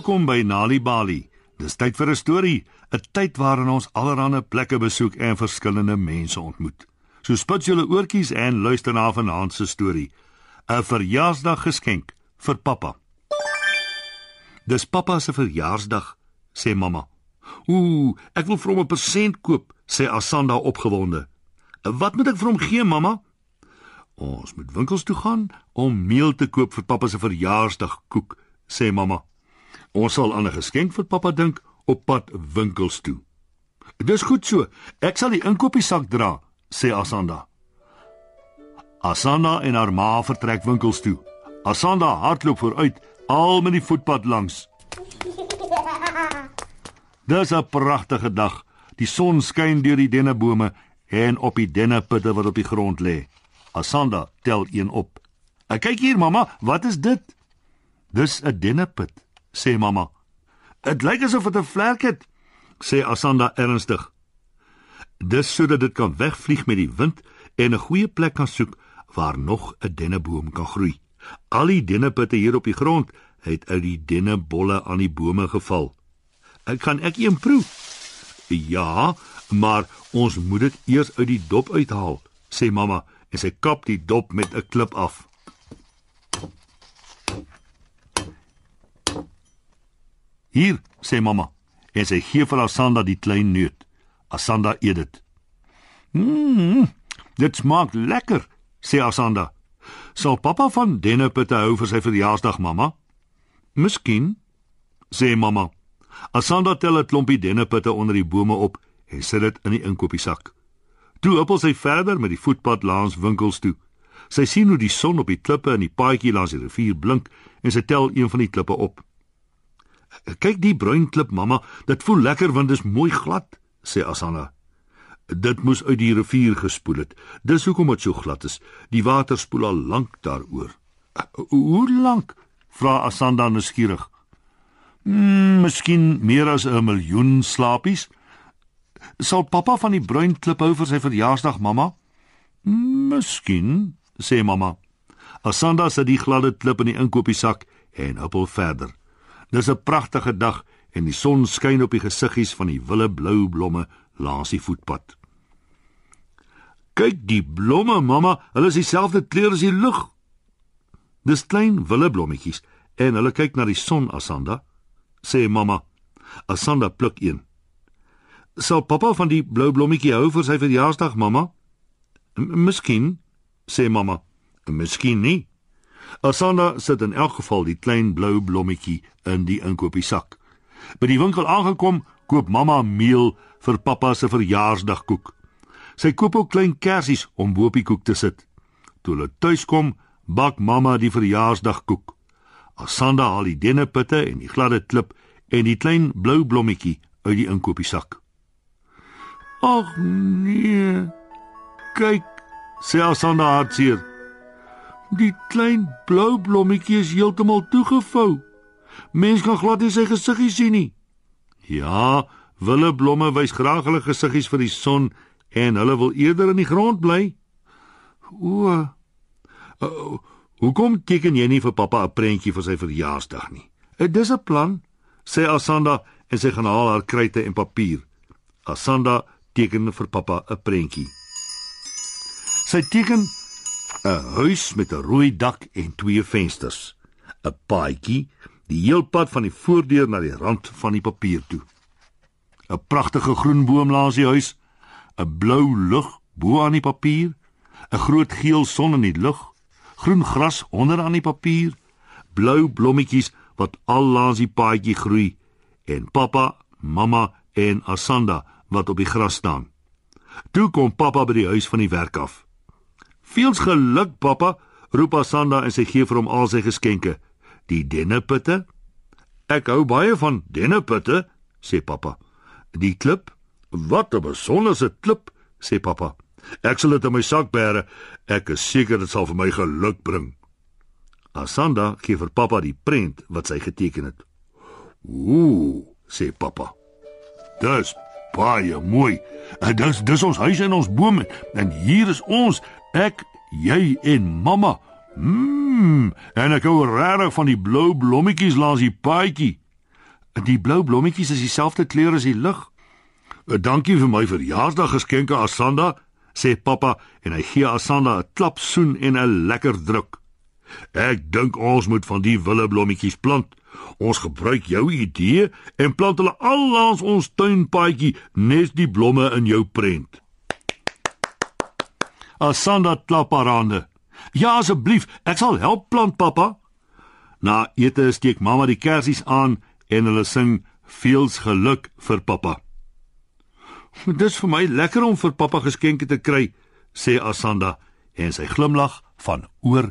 Welkom by Nali Bali. Dis tyd vir 'n storie, 'n tyd waarin ons allerlei plekke besoek en verskillende mense ontmoet. So spit julle oortjies en luister na vanaand se storie. 'n Verjaarsdaggeskenk vir pappa. Dis pappa se verjaarsdag, sê mamma. Ooh, ek wil vir hom 'n persent koop, sê Asanda opgewonde. Wat moet ek vir hom gee, mamma? Ons moet winkels toe gaan om meel te koop vir pappa se verjaarsdagkoek, sê mamma. Ons sal aan 'n geskenk vir pappa dink op pad winkels toe. Dis goed so. Ek sal die inkopiesak dra, sê Asanda. Asanda en haar ma vertrek winkels toe. Asanda hardloop vooruit, al met die voetpad langs. Dis 'n pragtige dag. Die son skyn deur die dennebome en op die denneputte wat op die grond lê. Asanda tel een op. "Kyk hier, mamma, wat is dit?" "Dis 'n denneput," sê mamma. "Dit lyk asof dit 'n vlek het," sê Asanda ernstig. "Dis sodat dit kan wegvlieg met die wind en 'n goeie plek kan soek waar nog 'n denneboom kan groei. Al die denneputte hier op die grond het uit die dennebolle aan die bome geval. Ek kan ek een proe?" "Ja, maar ons moet dit eers uit die dop uithaal," sê mamma en sy kap die dop met 'n klip af. Hier, sê mamma, en sy gee vir Asanda die klein neut. Asanda eet dit. Mmm, dit smaak lekker, sê Asanda. Sal pappa van denneputte hou vir sy verjaarsdag, mamma? Miskien, sê mamma. Asanda tel 'n klompie denneputte onder die bome op en sit dit in die inkopiesak. Toe huppel sy verder met die voetpad langs winkels toe. Sy sien hoe die son op die klippe en die paadjie langs die rivier blink en sy tel een van die klippe op. "Kyk die bruin klip, mamma, dit voel lekker want dit is mooi glad," sê Asana. "Dit moes uit die rivier gespoel het. Dis hoekom dit so glad is. Die water spoel al lank daaroor." "Hoe lank?" vra Asanda nuuskierig. "Mmm, miskien meer as 'n miljoen slapies." "Sal pappa van die bruin klip hou vir sy verjaarsdag, mamma?" "Miskien," sê mamma. Asanda sit die gladde klip in die inkopiesak en huppel verder. Dis 'n pragtige dag en die son skyn op die gesiggies van die wille blou blomme langs die voetpad. Kyk die blomme, mamma, hulle is dieselfde kleur as die lug. Dis klein wille blommetjies en hulle kyk na die son, Asanda, sê mamma. Asanda pluk een. Sal pappa van die blou blommetjie hou vir sy verjaarsdag, mamma? Miskien, sê mamma. Miskien nie. Asanda sit in elk geval die klein blou blommetjie in die inkopiesak. By die winkel aangekom, koop mamma meel vir pappa se verjaarsdagkoek. Sy koop ook klein kersies om bo op die koek te sit. Toe hulle tuis kom, bak mamma die verjaarsdagkoek. Asanda haal die denneputte en die gladde klip en die klein blou blommetjie uit die inkopiesak. Ag nee. Kyk, sê Asanda hartseer. Die klein blou blommetjie is heeltemal toegevou. Mens kan glad nie sy gesiggie sien nie. Ja, wille blomme wys graag hulle gesiggies vir die son en hulle wil eerder in die grond bly. O. Uh, hoekom teken jy nie vir pappa 'n prentjie vir sy verjaarsdag nie? Uh, dis 'n plan, sê Asanda en sy gaan haal haar kruite en papier. Asanda teken vir pappa 'n prentjie. Sy teken 'n huis met 'n rooi dak en twee vensters, 'n paadjie, die heel pad van die voordeur na die rand van die papier toe. 'n Pragtige groen boom langs die huis, 'n blou lug bo aan die papier, 'n groot geel son in die lug, groen gras onder aan die papier, blou blommetjies wat al langs die paadjie groei en pappa, mamma en Asanda wat op die gras staan. Toe kom pappa by die huis van die werk af. Veels geluk, pappa, roep Asanda en sy gee vir hom al sy geskenke. Die denneputte? Ek hou baie van denneputte, sê pappa. Die klip? Wat 'n besonderse klip, sê pappa. Ek sal dit in my sak bære. Ek is seker dit sal vir my geluk bring. Asanda gee vir pappa die prent wat sy geteken het. Ooh, sê pappa. Dis baie mooi. En dis dis ons huis en ons bome en hier is ons Ek, jy en mamma. Mmm, en ek hou regtig van die blou blommetjies langs die paadjie. Die blou blommetjies is dieselfde kleur as die lig. Dankie vir my verjaarsdaggeskenke Asanda, sê pappa en hy gee Asanda 'n klap soen en 'n lekker druk. Ek dink ons moet van die willeblommetjies plant. Ons gebruik jou idee en plant hulle al langs ons tuinpaadjie nes die blomme in jou prent. Asanda klap haar hande. Ja asseblief, ek sal help plant pappa. Na ete steek mamma die kersies aan en hulle sing veels geluk vir pappa. Dis vir my lekker om vir pappa geskenke te kry, sê Asanda en sy glimlag van oor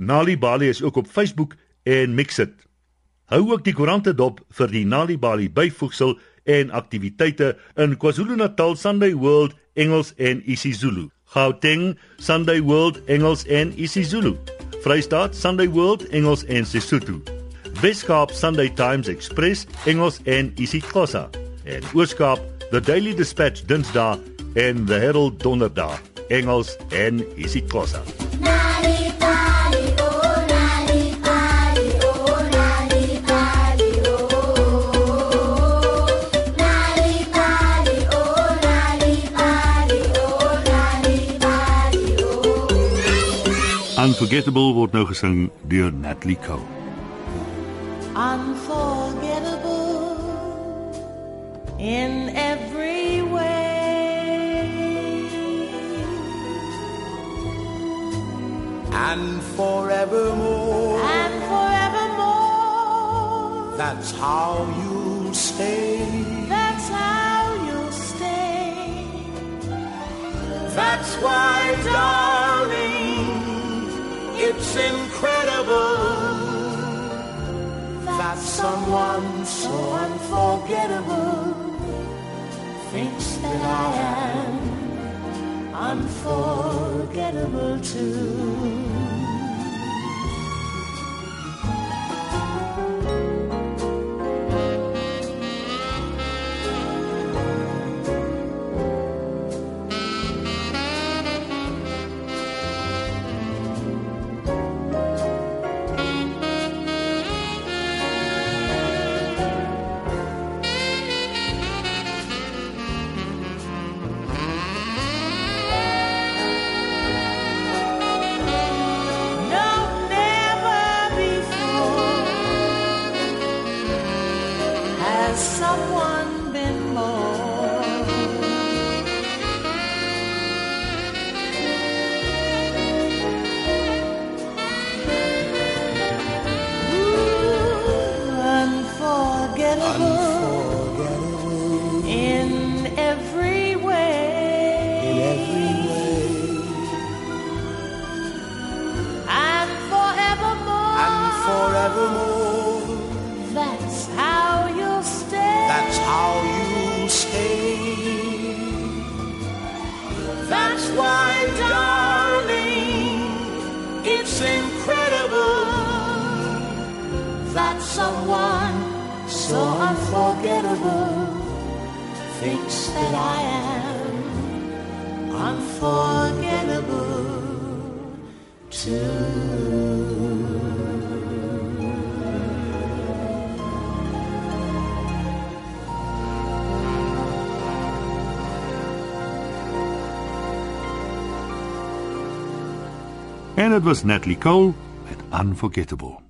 Nalibali is ook op Facebook en Mixit. Hou ook die koerante dop vir die Nalibali byvoegsel en aktiwiteite in KwaZulu-Natal Sunday World Engels en isiZulu. Gauteng Sunday World Engels en isiZulu. Vrystaat Sunday World Engels en Sesotho. Weskaap Sunday Times Express Engels en isiXhosa en Ooskaap The Daily Dispatch Dinsdae en The Herald Donderdae Engels en isiXhosa. Unforgettable word nou gesing deur Natalie Cole. unforgettable in every way. And forevermore, And forevermore, that's how you'll stay. that's how you'll stay. That's why, darling, it's incredible that someone so unforgettable Thinks that I am unforgettable too. That's why, darling, it's incredible that someone so unforgettable thinks that I am unforgettable too. En dit was Natalie Cole met Unforgettable.